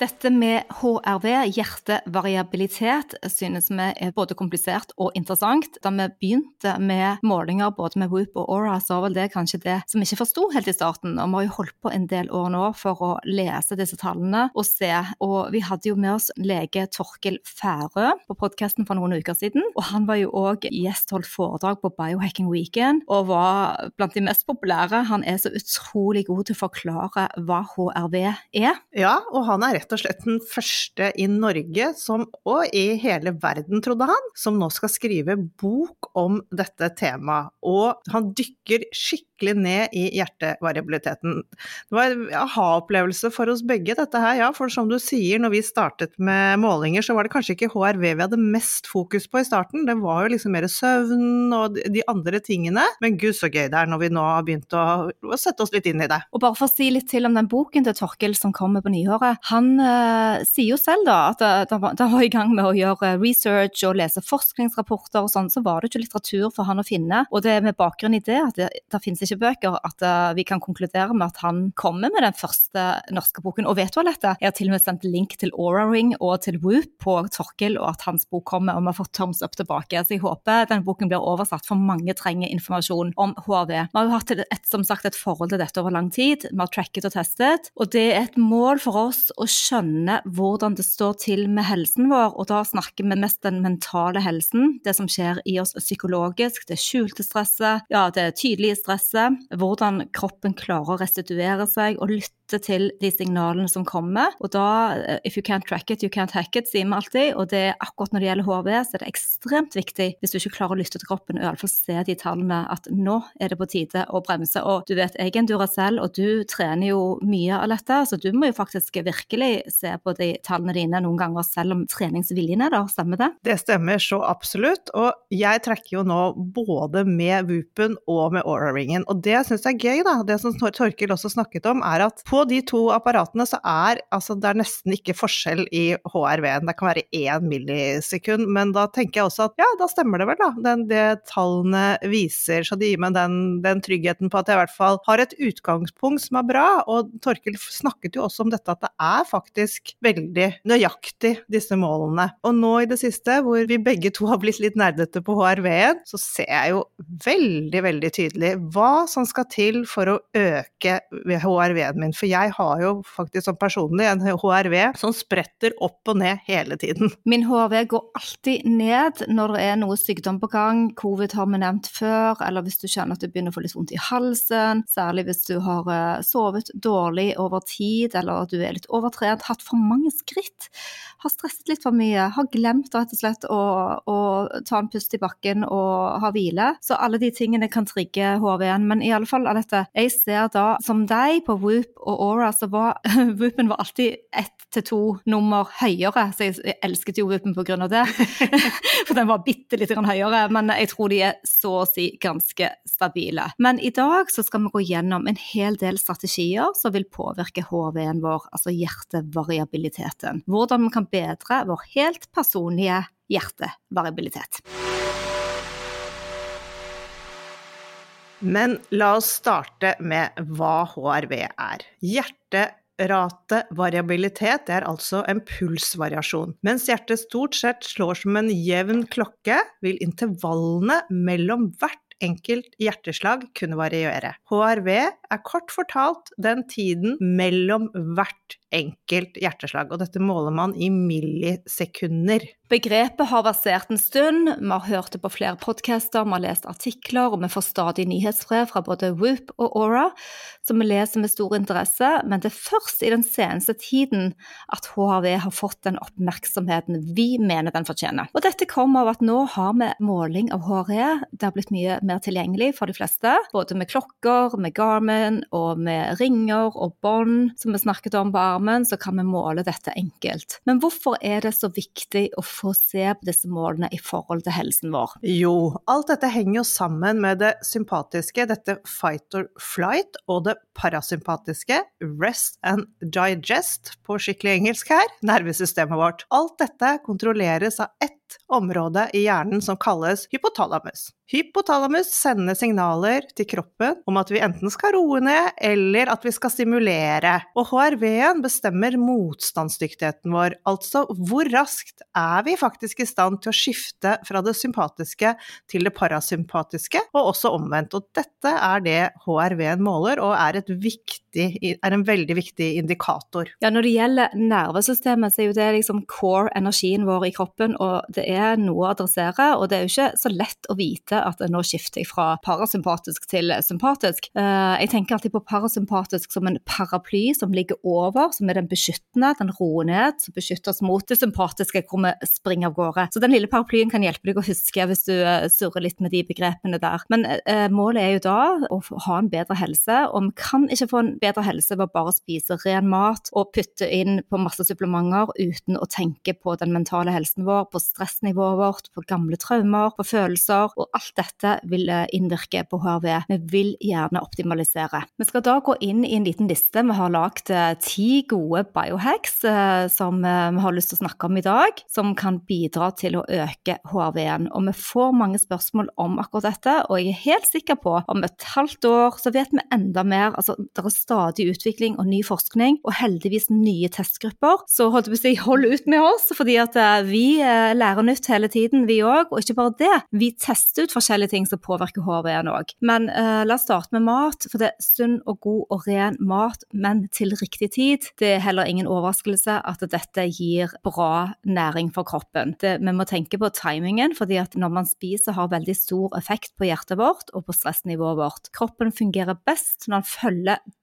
Dette med HRV, hjertevariabilitet, synes vi er både komplisert og interessant. Da vi begynte med målinger både med Whoop og Aura, så var vel det kanskje det som vi ikke forsto helt i starten. Og vi har jo holdt på en del år nå for å lese disse tallene og se. Og vi hadde jo med oss lege Torkel Færø på podkasten for noen uker siden. Og han var jo òg gjestholdt foredrag på Biohacking Weekend og var blant de mest populære. Han er så utrolig god til å forklare hva HRV er. Ja, og han er rett rett og slett den første i Norge, som, og i hele verden, trodde han, som nå skal skrive bok om dette temaet. Og han dykker skikkelig ned i hjertevariabiliteten. Det var en aha-opplevelse for oss begge, dette her, ja. For som du sier, når vi startet med målinger, så var det kanskje ikke HRV vi hadde mest fokus på i starten. Det var jo liksom mer søvn og de andre tingene. Men gud så gøy det er når vi nå har begynt å, sette oss litt inn i det. Og bare for å si litt til om den boken til Torkel som kommer på nyåret. Han øh, sier jo selv da at han var, var, i gang med å gjøre research og lese forskningsrapporter og sånn, så var det ikke litteratur for han å finne. Og det er med bakgrunn i det at det, det finnes ikke bøker, at uh, vi kan konkludere med at han kommer med den første norske boken. Og vet du Alette, jeg har til og med sendt link til Aura Ring og til Whoop på Torkel, og at hans bok kommer, og vi har fått thumbs up tilbake. Så jeg håper den boken blir oversatt, for mange trenger informasjon om HRV. Vi har jo hatt et, som sagt, et forhold til dette over lang tid. Vi har tracket og testet, og det er et mål for oss å skjønne hvordan det står til med helsen vår, og da snakker vi mest den mentale helsen, det som skjer i oss psykologisk, det skjulte stresset, ja, det tydelige stresset, hvordan kroppen klarer å restituere seg og lytte til de signalene som kommer. Og da, eh, if you can't track it, you can't hack it, sier vi alltid. Og det er akkurat når det gjelder HV, så er det ekstremt viktig, hvis du ikke klarer å lytte til kroppen, og iallfall se de tallene, at nå er det på tide å bremse. Og du vet, jeg er en Duracell, og du trener jo mye av dette, så du må jo faktisk virkelig se på de tallene dine noen ganger, selv om treningsviljen er der, stemmer det? Det stemmer så absolutt, og jeg trekker jo nå både med Woopen og med Aura-ringen, og det syns jeg er gøy, da. Det som Torkel også snakket om, er at på de to apparatene så er altså det er nesten ikke forskjell i HRV-en, det kan være én millisekund, men da tenker jeg også at ja, da stemmer det vel, da. Den, det tallene viser, så det gir meg den, den tryggheten på at jeg i hvert fall har et utgangspunkt som er bra, og Torkil snakket jo også om dette at det er faktisk veldig nøyaktig, disse målene. Og nå i det siste, hvor vi begge to har blitt litt nerdete på HRV-en, så ser jeg jo veldig, veldig tydelig hva som skal til for å øke HRV-en min. For jeg har jo faktisk som personlig en HRV som spretter opp og ned hele tiden. Min HRV går alltid ned når det er noe sykdom på gang. Covid har vi nevnt før, eller hvis du kjenner at du begynner å få litt vondt i halsen. Særlig hvis du har eh, sovet dårlig over tid, eller at du er litt overtrent, hatt for mange skritt, har stresset litt for mye, har glemt rett og slett å, å ta en pust i bakken og ha hvile. Så alle de tingene kan trigge HRV-en. Men i alle fall, Alette, jeg ser da som deg på Whoop og Aura, så var Woopen var alltid ett til to nummer høyere, så jeg, jeg elsket jo Woopen av det. for den var bitte litt høyere, men jeg tror de er så å si ganske stabile. Men i dag så skal vi gå gjennom en hel del strategier som vil påvirke HV-en vår, altså hjertevariabiliteten. Hvordan vi kan bedre vår helt personlige hjertevariabilitet. Men la oss starte med hva HRV er. Hjerterativariabilitet er altså en pulsvariasjon. Mens hjertet stort sett slår som en jevn klokke, vil intervallene mellom hvert enkelt hjerteslag kunne variere. HRV er kort fortalt den tiden mellom hvert enkelt hjerteslag, og dette måler man i millisekunder. Begrepet har versert en stund, vi har hørt det på flere podcaster, vi har lest artikler, og vi får stadig nyhetsbrev fra både Whoop og Aura, som vi leser med stor interesse, men det er først i den seneste tiden at HRV har fått den oppmerksomheten vi mener den fortjener. Og dette kommer av at nå har vi måling av HRE, det har blitt mye mer tilgjengelig for de fleste, både med klokker, med Garmin og med ringer og bånd, som vi snakket om på armen, så kan vi måle dette enkelt. Men hvorfor er det så viktig å få se på disse målene i forhold til helsen vår? Jo, alt dette henger jo sammen med det sympatiske, dette fight or flight, og det parasympatiske, rest and digest på skikkelig engelsk her, nervesystemet vårt. Alt dette kontrolleres av ett område i hjernen som kalles hypotalamus. Hypotalamus sender signaler til kroppen om at vi enten skal roe ned, eller at vi skal stimulere. Og HRV-en bestemmer motstandsdyktigheten vår, altså hvor raskt er vi faktisk i stand til å skifte fra det sympatiske til det parasympatiske, og også omvendt. Og dette er det HRV-en måler, og er, viktig, er, en veldig viktig indikator. Ja, Når det gjelder nervesystemet, så er jo det liksom core energien vår i kroppen, og det er noe å adressere. Og det er jo ikke så lett å vite at nå skifter jeg fra parasympatisk til sympatisk. Eh, jeg tenker alltid på parasympatisk som en paraply som ligger over, som er den beskyttende, den roer ned, som beskytter oss mot det sympatiske hvor vi springer av gårde. Så den lille paraplyen kan hjelpe deg å huske hvis du eh, surrer litt med de begrepene der. Men eh, målet er jo da å ha en bedre helse, og vi kan ikke få en bedre helse ved å bare spise ren mat og putte inn på masse supplementer uten å tenke på den mentale helsen vår, på stressnivået vårt, på gamle traumer, på følelser, og alt dette vil eh, innvirke på HRV. Vi vil gjerne optimalisere. Vi skal da gå inn i en liten liste. Vi har lagd eh, ti gode biohacks eh, som vi har lyst til å snakke om i dag, som kan bidra til å øke HRV-en. Og vi får mange spørsmål om akkurat dette, og jeg er helt sikker på om et halvt år så vet vi enda mer. Altså, det er stadig utvikling og ny forskning, og heldigvis nye testgrupper. Så holdt jeg på å si, hold ut med oss, fordi at vi lærer nytt hele tiden, vi òg. Og ikke bare det, vi tester ut forskjellige ting som påvirker HV-en òg. Men uh, la oss starte med mat, for det er sunn og god og ren mat, men til riktig tid. Det er heller ingen overraskelse at dette gir bra næring for kroppen. Det, vi må tenke på timingen, fordi at når man spiser har veldig stor effekt på hjertet vårt og på stressnivået vårt. Kroppen fungerer best når den følger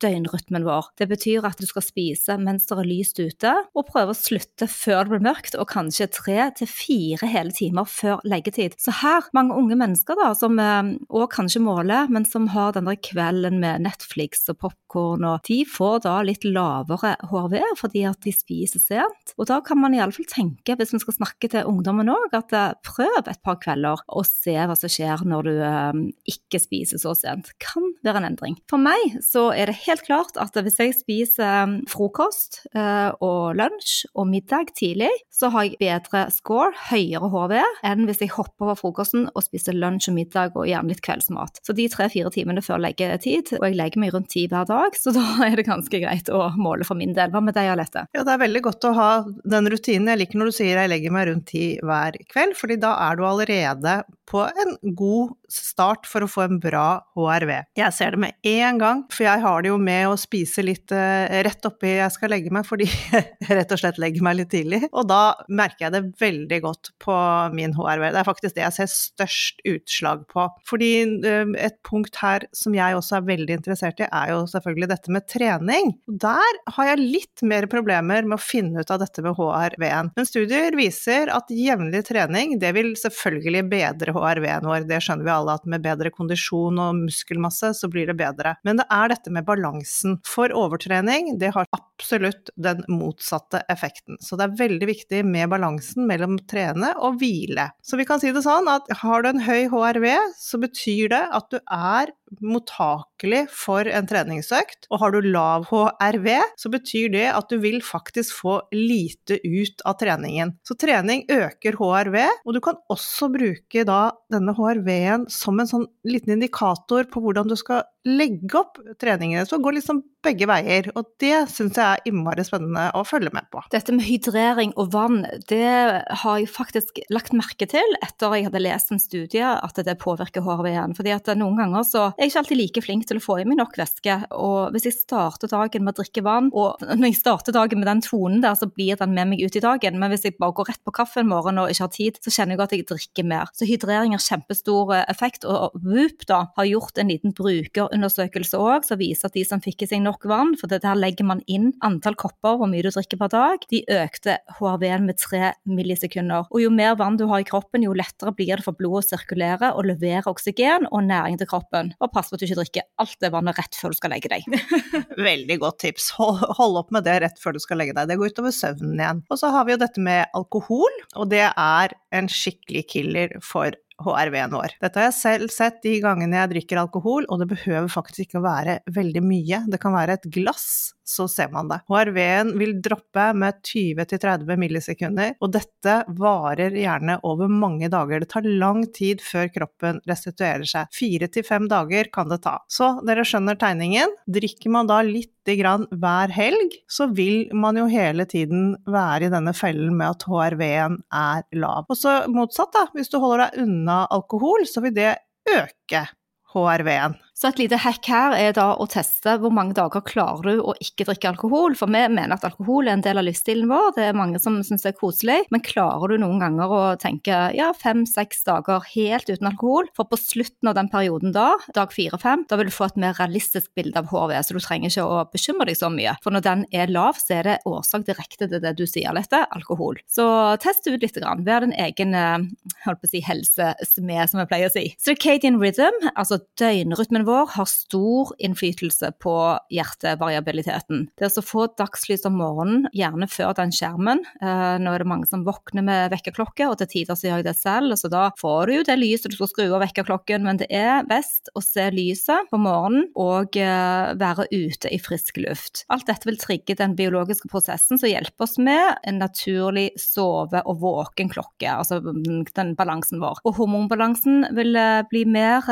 døgnrytmen vår. Det betyr at du skal spise mens det er lyst ute, og prøve å slutte før det blir mørkt, og kanskje tre til fire hele timer før leggetid. Så her, mange unge mennesker da, som òg eh, kanskje måler, men som har den der kvelden med Netflix og popkorn, og de får da litt lavere HRV fordi at de spiser sent. Og da kan man iallfall tenke, hvis vi skal snakke til ungdommen òg, at eh, prøv et par kvelder og se hva som skjer når du um, ikke spiser så sent. Kan være en endring. For meg så er det helt klart at hvis jeg spiser frokost uh, og lunsj og middag tidlig, så har jeg bedre score, høyere HV, enn hvis jeg hopper over frokosten og spiser lunsj og middag og gjerne litt kveldsmat. Så de tre-fire timene før leggetid, og jeg legger meg rundt ti hver dag, så da er det ganske greit å måle for min del. Hva med deg, Alette? Ja, det er veldig godt å ha den rutinen. Jeg liker når du sier jeg legger meg rundt ti hver kveld, fordi da er du allerede på en god start for å få en bra HRV. Jeg ser det med en gang, for jeg har det jo med å spise litt eh, rett oppi jeg skal legge meg, fordi jeg rett og slett legger meg litt tidlig. Og da merker jeg det veldig godt på min HRV. Det er faktisk det jeg ser størst utslag på. Fordi eh, et punkt her som jeg også er veldig interessert i, er jo selvfølgelig dette med trening. Der har jeg litt mer problemer med å finne ut av dette med HRV-en. Men studier viser at jevnlig trening, det vil selvfølgelig bedre HRV-en vår, det skjønner vi alle, at med bedre kondisjon og muskelmasse så blir det bedre. Men det er dette med balansen. For overtrening, det har absolutt den motsatte effekten. Så det er veldig viktig med balansen mellom trene og hvile. Så vi kan si det sånn at har du en høy HRV, så betyr det at du er mottakelig for en treningsøkt. Og har du lav HRV, så betyr det at du vil faktisk få lite ut av treningen. Så trening øker HRV, og du kan også bruke da denne HRV-en som en sånn liten indikator på hvordan du skal legge opp treningene. Så gå liksom begge veier, og det syns jeg er innmari spennende å følge med på. Dette med hydrering og vann, det har jeg faktisk lagt merke til etter jeg hadde lest en studie at det påvirker HRV-en. Fordi at noen ganger så er jeg ikke alltid like flink til å få i meg nok væske. Og hvis jeg starter dagen med å drikke vann, og når jeg starter dagen med den tonen der, så blir den med meg ut i dagen. Men hvis jeg bare går rett på kaffe en morgen og ikke har tid, så kjenner jeg at jeg drikker mer. Så hydrering har kjempestor effekt. Og Whoop da har gjort en liten brukerundersøkelse òg som viser at de som fikk i seg nok vann, for det her legger man inn antall kopper, hvor mye du drikker per dag, de økte HRV-en med tre millisekunder. Og jo mer vann du har i kroppen, jo lettere blir det for blodet å sirkulere og levere oksygen og næring til kroppen. Og pass på at du ikke drikker alt det vannet rett før du skal legge deg. Veldig godt tips. Hold, hold, opp med det rett før du skal legge deg. Det går utover søvnen igjen. Og så har vi jo dette med alkohol, og det er en skikkelig killer for HRV-en vår. Dette har jeg selv sett de gangene jeg drikker alkohol, og det behøver faktisk ikke å være veldig mye. Det kan være et glass, så ser man det. HRV-en vil droppe med 20-30 millisekunder, og dette varer gjerne over mange dager. Det tar lang tid før kroppen restituerer seg. Fire til fem dager kan det ta. Så dere skjønner tegningen. Drikker man da litt grann hver helg, så vil man jo hele tiden være i denne fellen med at HRV-en er lav. Og så motsatt, da. Hvis du holder deg unna alkohol, så vil det øke HRV-en. Så et lite hack her er da å teste hvor mange dager klarer du å ikke drikke alkohol. For vi mener at alkohol er en del av livsstilen vår, det er mange som syns det er koselig. Men klarer du noen ganger å tenke ja, fem-seks dager helt uten alkohol? For på slutten av den perioden da, dag fire-fem, da vil du få et mer realistisk bilde av HV, så du trenger ikke å bekymre deg så mye. For når den er lav, så er det årsak direkte til det du sier, dette, alkohol. Så test ut litt. Grann. Vær din egen holdt på å si, helsesmed, som jeg pleier å si. Circadian rhythm, altså døgnrytmen vår har stor innflytelse på hjertevariabiliteten. Det å få dagslys om morgenen, gjerne før den skjermen. Eh, nå er det mange som våkner med vekkerklokke, og til tider så gjør jeg det selv. Så da får du jo det lyset du skal skru av vekkerklokken, men det er best å se lyset på morgenen og eh, være ute i frisk luft. Alt dette vil trigge den biologiske prosessen som hjelper oss med en naturlig sove- og våkenklokke, altså den balansen vår. Og hormonbalansen vil eh, bli mer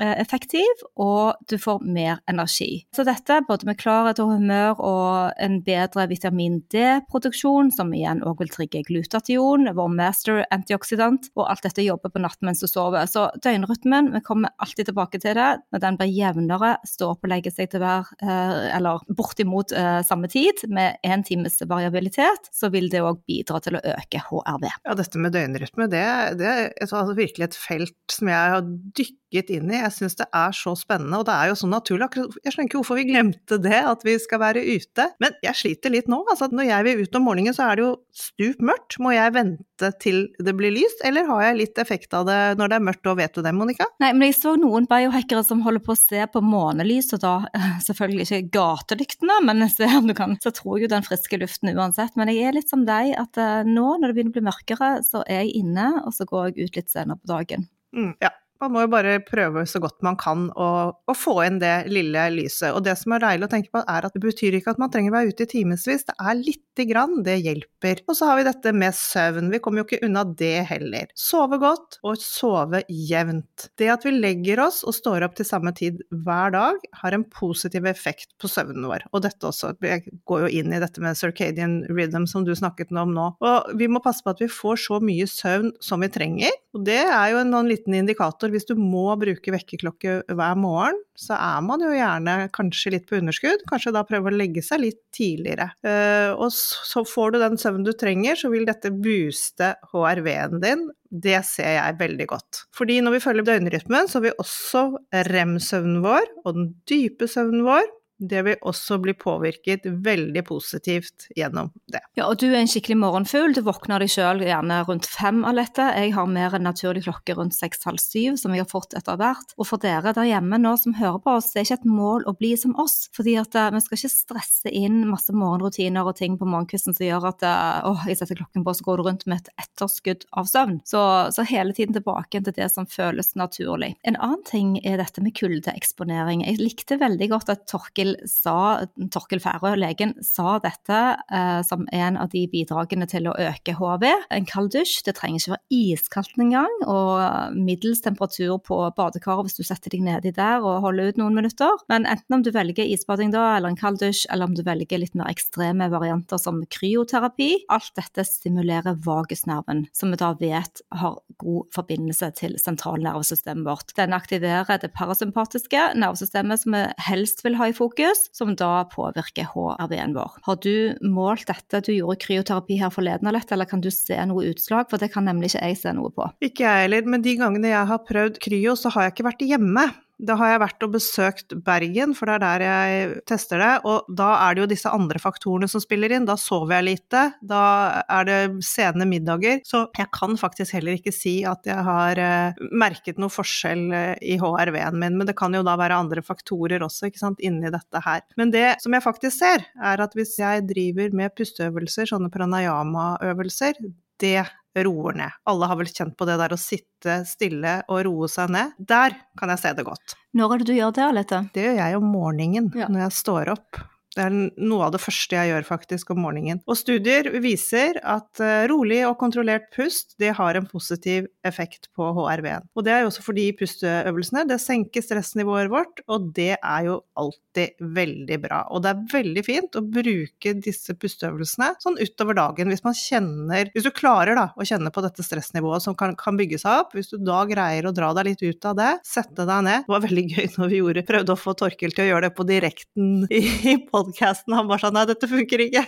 effektiv og du får mer energi. Så dette, både med klarhet og humør og en bedre vitamin D-produksjon, som igjen òg vil trigge glutation, vår master antioksidant, og alt dette jobber på natt mens du sover. Så døgnrytmen, vi kommer alltid tilbake til det. Når den blir jevnere, står opp og legge seg til hver, eh, eller bortimot eh, samme tid, med én times variabilitet, så vil det òg bidra til å øke HRV. Ja, dette med døgnrytme, det, det er altså virkelig et felt som jeg har dykket inn i. Jeg syns det er så spennende, og det er jo så naturlig. Jeg skjønner ikke hvorfor vi glemte det, at vi skal være ute. Men jeg sliter litt nå. altså Når jeg vil ut om morgenen, så er det jo stup mørkt. Må jeg vente til det blir lyst, eller har jeg litt effekt av det når det er mørkt, og vet du det, Monica? Nei, men jeg så noen biohackere som holder på å se på månelyset, da selvfølgelig ikke gatelyktene, men se om du kan, så tror jeg jo den friske luften uansett. Men jeg er litt som deg, at eh, nå når det begynner å bli mørkere, så er jeg inne, og så går jeg ut litt senere på dagen. Mm, ja, man må jo bare prøve så godt man kan å, å, få inn det lille lyset. Og det som er deilig å tenke på, er at det betyr ikke at man trenger å være ute i timevis. Det er lite grann, det hjelper. Og så har vi dette med søvn. Vi kommer jo ikke unna det heller. Sove godt og sove jevnt. Det at vi legger oss og står opp til samme tid hver dag, har en positiv effekt på søvnen vår. Og dette også. Jeg går jo inn i dette med circadian rhythm som du snakket om nå. Og vi må passe på at vi får så mye søvn som vi trenger. Og det er jo en, en liten indikator hvis du må bruke vekkerklokke hver morgen, så er man jo gjerne kanskje litt på underskudd. Kanskje da prøve å legge seg litt tidligere. Eh, og så får du den søvnen du trenger, så vil dette booste HRV-en din. Det ser jeg veldig godt. Fordi når vi følger døgnrytmen, så vil også rem-søvnen vår og den dype søvnen vår det vil også bli påvirket veldig positivt gjennom det. Ja, og du er en skikkelig morgenfugl. Du våkner deg sjøl gjerne rundt fem av dette. Jeg har mer en naturlig klokke rundt seks-halv syv, som jeg har fått etter hvert. Og for dere der hjemme nå som hører på oss, det er ikke et mål å bli som oss. fordi at uh, vi skal ikke stresse inn masse morgenrutiner og ting på morgenkvisten som gjør at uh, åh, jeg setter klokken på, så går du rundt med et etterskudd av søvn. Så, så hele tiden tilbake til det som føles naturlig. En annen ting er dette med kuldeeksponering. Jeg likte veldig godt at Torkil Torkil sa, Torkil Færø, legen, sa dette eh, som en av de bidragene til å øke HV. En kald dusj, det trenger ikke være iskaldt engang, og middels temperatur på badekaret hvis du setter deg nedi der og holder ut noen minutter. Men enten om du velger isbading da, eller en kald dusj, eller om du velger litt mer ekstreme varianter som kryoterapi, alt dette stimulerer vagusnerven, som vi da vet har god forbindelse til sentralnervesystemet vårt. Den aktiverer det parasympatiske nervesystemet som vi helst vil ha i fokus, som da påvirker HRV-en vår. Har du målt dette? Du gjorde kryoterapi her forleden, Alette, eller kan du se noe utslag? For det kan nemlig ikke jeg se noe på. Ikke jeg heller, men de gangene jeg har prøvd kryo, så har jeg ikke vært hjemme. Da har jeg vært og besøkt Bergen, for det er der jeg tester det. Og da er det jo disse andre faktorene som spiller inn. Da sover jeg lite, da er det sene middager. Så jeg kan faktisk heller ikke si at jeg har uh, merket noe forskjell uh, i HRV-en min. Men det kan jo da være andre faktorer også, ikke sant, inni dette her. Men det som jeg faktisk ser, er at hvis jeg driver med pusteøvelser, sånne pranayama-øvelser, det roer ned. Alle har vel kjent på det der å sitte stille og roe seg ned. Der kan jeg se det godt. Når er det du gjør det, Alette? Det gjør jeg om morgenen ja. når jeg står opp. Det er noe av det første jeg gjør faktisk om morgenen. Og studier viser at eh, rolig og kontrollert pust det har en positiv effekt på HRV-en. Og det er jo også fordi pusteøvelsene det senker stressnivået vårt, og det er jo alltid veldig bra. Og det er veldig fint å bruke disse pusteøvelsene sånn utover dagen hvis man kjenner Hvis du klarer da å kjenne på dette stressnivået som kan, kan bygge seg opp, hvis du da greier å dra deg litt ut av det, sette deg ned. Det var veldig gøy når vi gjorde, prøvde å få Torkel til å gjøre det på direkten i podkasten podkasten. Han bare sa nei, dette funker ikke.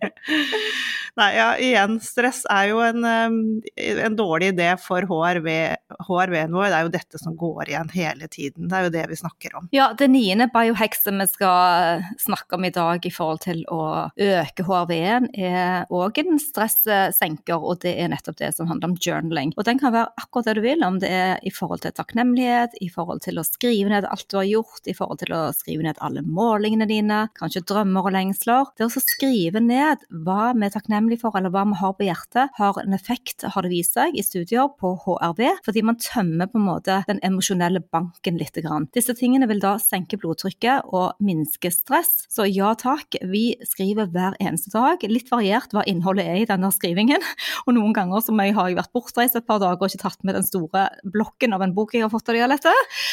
nei, ja, igjen, stress er jo en, en dårlig idé for HRV, HRV-en vår. Det er jo dette som går igjen hele tiden. Det er jo det vi snakker om. Ja, det niende biohekset vi skal snakke om i dag i forhold til å øke HRV-en, er òg en stressenker, og det er nettopp det som handler om journaling. Og den kan være akkurat det du vil, om det er i forhold til takknemlighet, i forhold til å skrive ned alt du har gjort, i forhold til å skrive ned alle målingene dine, kanskje drømmer og lengsler. Det å skrive ned hva vi er for, eller hva vi har på hjertet, har en effekt, har det vist seg, i studier på HRV, fordi man tømmer på en måte den emosjonelle banken litt. Disse tingene vil da senke blodtrykket og minske stress. Så ja takk, vi skriver hver eneste dag. Litt variert hva innholdet er i denne skrivingen. Og noen ganger som jeg har vært bortreist et par dager og ikke tatt med den store blokken av en bok jeg har fått av Dialette.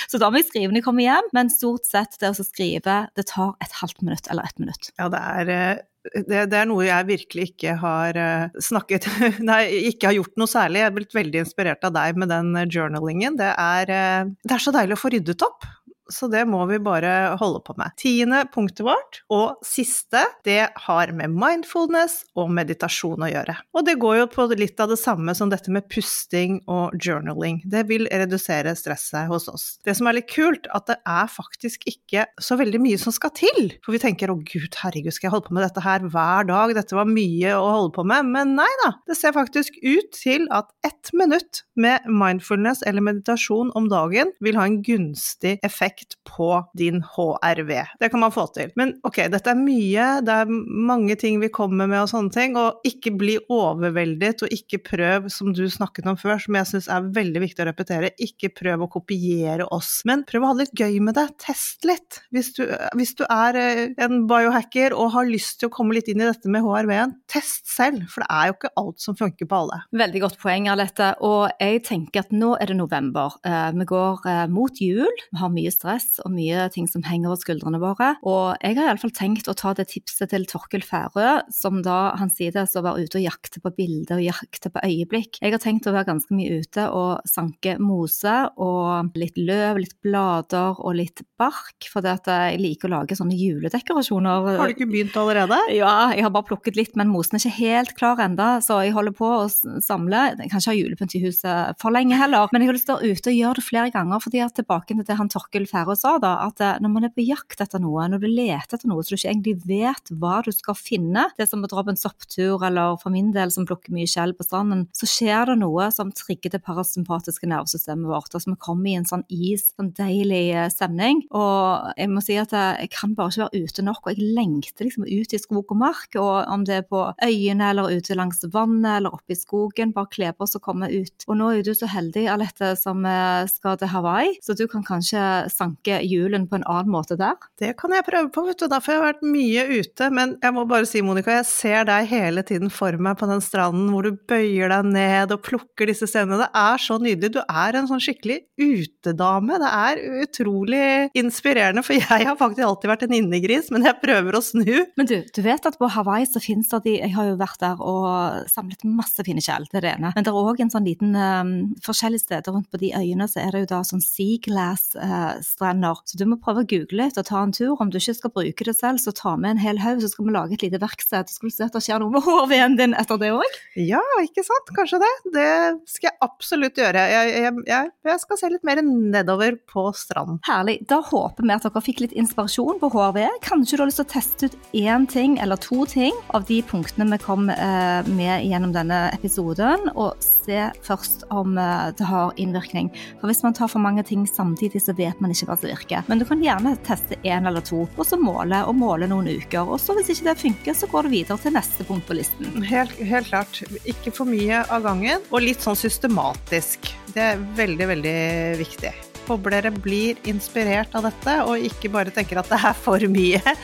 Så da må jeg skrive når jeg kommer hjem. Men stort sett det å skrive, det tar et halvt minutt eller ett minutt? Ja, det er eh, det, det, er noe jeg virkelig ikke har eh, snakket Nei, ikke har gjort noe særlig. Jeg er blitt veldig inspirert av deg med den journalingen. Det er, eh, det er så deilig å få ryddet opp så det må vi bare holde på med. Tiende punktet vårt, og siste, det har med mindfulness og meditasjon å gjøre. Og det går jo på litt av det samme som dette med pusting og journaling. Det vil redusere stresset hos oss. Det som er litt kult, at det er faktisk ikke så veldig mye som skal til. For vi tenker å gud, herregud, skal jeg holde på med dette her hver dag, dette var mye å holde på med. Men nei da, det ser faktisk ut til at ett minutt med mindfulness eller meditasjon om dagen vil ha en gunstig effekt effekt på din HRV. Det kan man få til. Men ok, dette er mye, det er mange ting vi kommer med og sånne ting, og ikke bli overveldet, og ikke prøv, som du snakket om før, som jeg syns er veldig viktig å repetere, ikke prøv å kopiere oss, men prøv å ha det litt gøy med det. Test litt. Hvis du, hvis du er eh, en biohacker og har lyst til å komme litt inn i dette med HRV-en, test selv, for det er jo ikke alt som funker på alle. Veldig godt poeng, Alette. Og jeg tenker at nå er det november. Eh, vi går eh, mot jul, vi har mye stress stress og mye ting som henger over skuldrene våre. Og jeg har iallfall tenkt å ta det tipset til Torkel Færø, som da han sier det, så være ute og jakte på bilder og jakte på øyeblikk. Jeg har tenkt å være ganske mye ute og sanke mose og litt løv, litt blader og litt bark, for jeg liker å lage sånne juledekorasjoner. Har du ikke begynt allerede? Ja, jeg har bare plukket litt, men mosen er ikke helt klar ennå, så jeg holder på å samle. Jeg kan ikke ha julepynt i huset for lenge heller, men jeg har lyst til å være ute og gjøre det flere ganger, fordi at tilbake til det han Torkel Færø Færø sa, da, at eh, når man er på jakt etter noe, når du leter etter noe så du ikke egentlig vet hva du skal finne, det er som å dra på en sopptur, eller for min del som plukker mye skjell på stranden, så skjer det noe som trigger det parasympatiske nervesystemet vårt, og som kommer i en sånn is, sånn deilig eh, stemning. Og jeg må si at jeg kan bare ikke være ute nok, og jeg lengter liksom ut i skog og mark, og om det er på øyene eller ute langs vannet eller oppe i skogen, bare kle på oss og komme ut. Og nå er du så heldig, Alette, som eh, skal til Hawaii, så du kan kanskje sanke julen på en annen måte der? Det kan jeg prøve på, vet du. Derfor har jeg vært mye ute. Men jeg må bare si, Monica, jeg ser deg hele tiden for meg på den stranden hvor du bøyer deg ned og plukker disse scenene. Det er så nydelig. Du er en sånn skikkelig utedame. Det er utrolig inspirerende, for jeg har faktisk alltid vært en innegris, men jeg prøver å snu. Men du, du vet at på Hawaii så finnes det de Jeg har jo vært der og samlet masse fine skjell, det er det ene. Men det er òg en sånn liten um, Forskjellige steder rundt på de øyene så er det jo da sånn sea glass-strender. Uh, så du må prøve å google litt og ta en tur. Om du ikke skal bruke det selv, så ta med en hel haug, så skal vi lage et lite verksted. Så skal du se at det skjer noe med hårveden din etter det òg. Ja, ikke sant. Kanskje det. Det skal jeg absolutt gjøre. Jeg, jeg, jeg, jeg skal se litt mer nedover på stranden. Herlig. Da håper vi at dere fikk litt inspirasjon på hårved. Kanskje du har lyst til å teste ut én ting eller to ting av de punktene vi kom eh, med gjennom denne episoden, og se først om eh, det har innvirkning. For hvis man tar for mange ting samtidig, så vet man ikke virker. Men du kan gjerne teste én eller to, og så måle og måle noen uker. Og så hvis ikke det funker, så går du videre til neste punkt på listen. Helt, helt klart. Ikke for mye av gangen, og litt sånn systematisk. Det er veldig, veldig viktig. Dere blir inspirert av dette, og ikke bare tenker at det er for mye.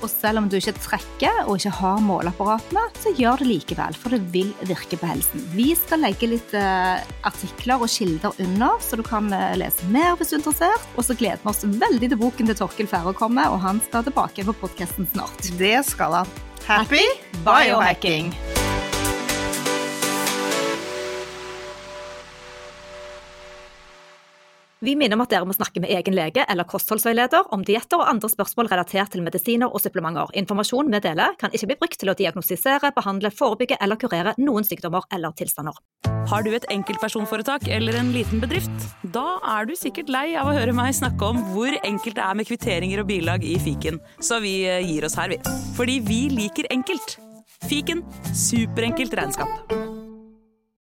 Og selv om du ikke trekker og ikke har måleapparatene, så gjør det likevel, for det vil virke på helsen. Vi skal legge litt uh, artikler og kilder under, så du kan uh, lese mer hvis du er interessert. Og så gleder vi oss veldig til boken til Torkel Færre kommer, og han skal tilbake på podkasten snart. Det skal han. Happy biohacking! Vi minner om at dere må snakke med egen lege eller kostholdsveileder om dietter og andre spørsmål relatert til medisiner og supplementer. Informasjonen vi deler, kan ikke bli brukt til å diagnostisere, behandle, forebygge eller kurere noen sykdommer eller tilstander. Har du et enkeltpersonforetak eller en liten bedrift? Da er du sikkert lei av å høre meg snakke om hvor enkelt det er med kvitteringer og bilag i fiken, så vi gir oss her, vi. Fordi vi liker enkelt. Fiken superenkelt regnskap.